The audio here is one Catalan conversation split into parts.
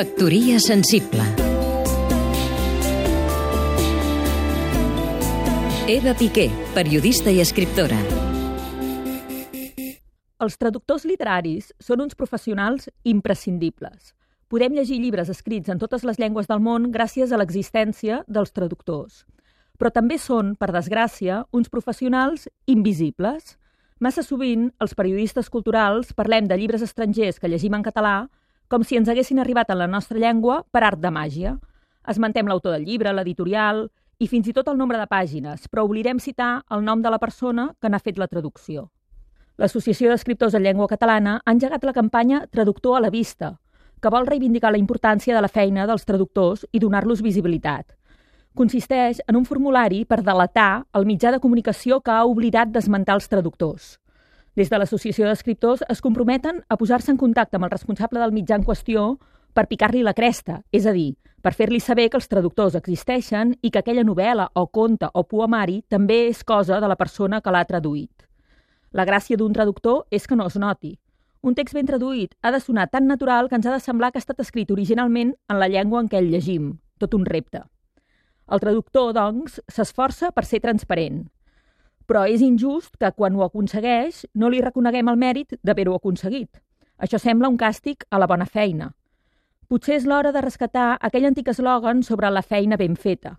Factoria sensible Eva Piqué, periodista i escriptora. Els traductors literaris són uns professionals imprescindibles. Podem llegir llibres escrits en totes les llengües del món gràcies a l'existència dels traductors. Però també són, per desgràcia, uns professionals invisibles. Massa sovint, els periodistes culturals parlem de llibres estrangers que llegim en català com si ens haguessin arribat a la nostra llengua per art de màgia. Esmentem l'autor del llibre, l'editorial i fins i tot el nombre de pàgines, però oblidem citar el nom de la persona que n'ha fet la traducció. L'Associació d'Escriptors en Llengua Catalana ha engegat la campanya Traductor a la vista, que vol reivindicar la importància de la feina dels traductors i donar-los visibilitat. Consisteix en un formulari per delatar el mitjà de comunicació que ha oblidat d'esmentar els traductors. Des de l'Associació d'Escriptors es comprometen a posar-se en contacte amb el responsable del mitjà en qüestió per picar-li la cresta, és a dir, per fer-li saber que els traductors existeixen i que aquella novel·la o conte o poemari també és cosa de la persona que l'ha traduït. La gràcia d'un traductor és que no es noti. Un text ben traduït ha de sonar tan natural que ens ha de semblar que ha estat escrit originalment en la llengua en què el llegim. Tot un repte. El traductor, doncs, s'esforça per ser transparent però és injust que quan ho aconsegueix no li reconeguem el mèrit d'haver-ho aconseguit. Això sembla un càstig a la bona feina. Potser és l'hora de rescatar aquell antic eslògan sobre la feina ben feta.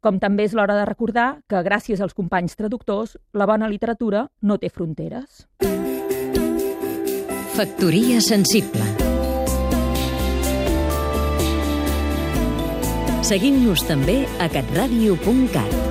Com també és l'hora de recordar que, gràcies als companys traductors, la bona literatura no té fronteres. Factoria sensible Seguim-nos també a catradio.cat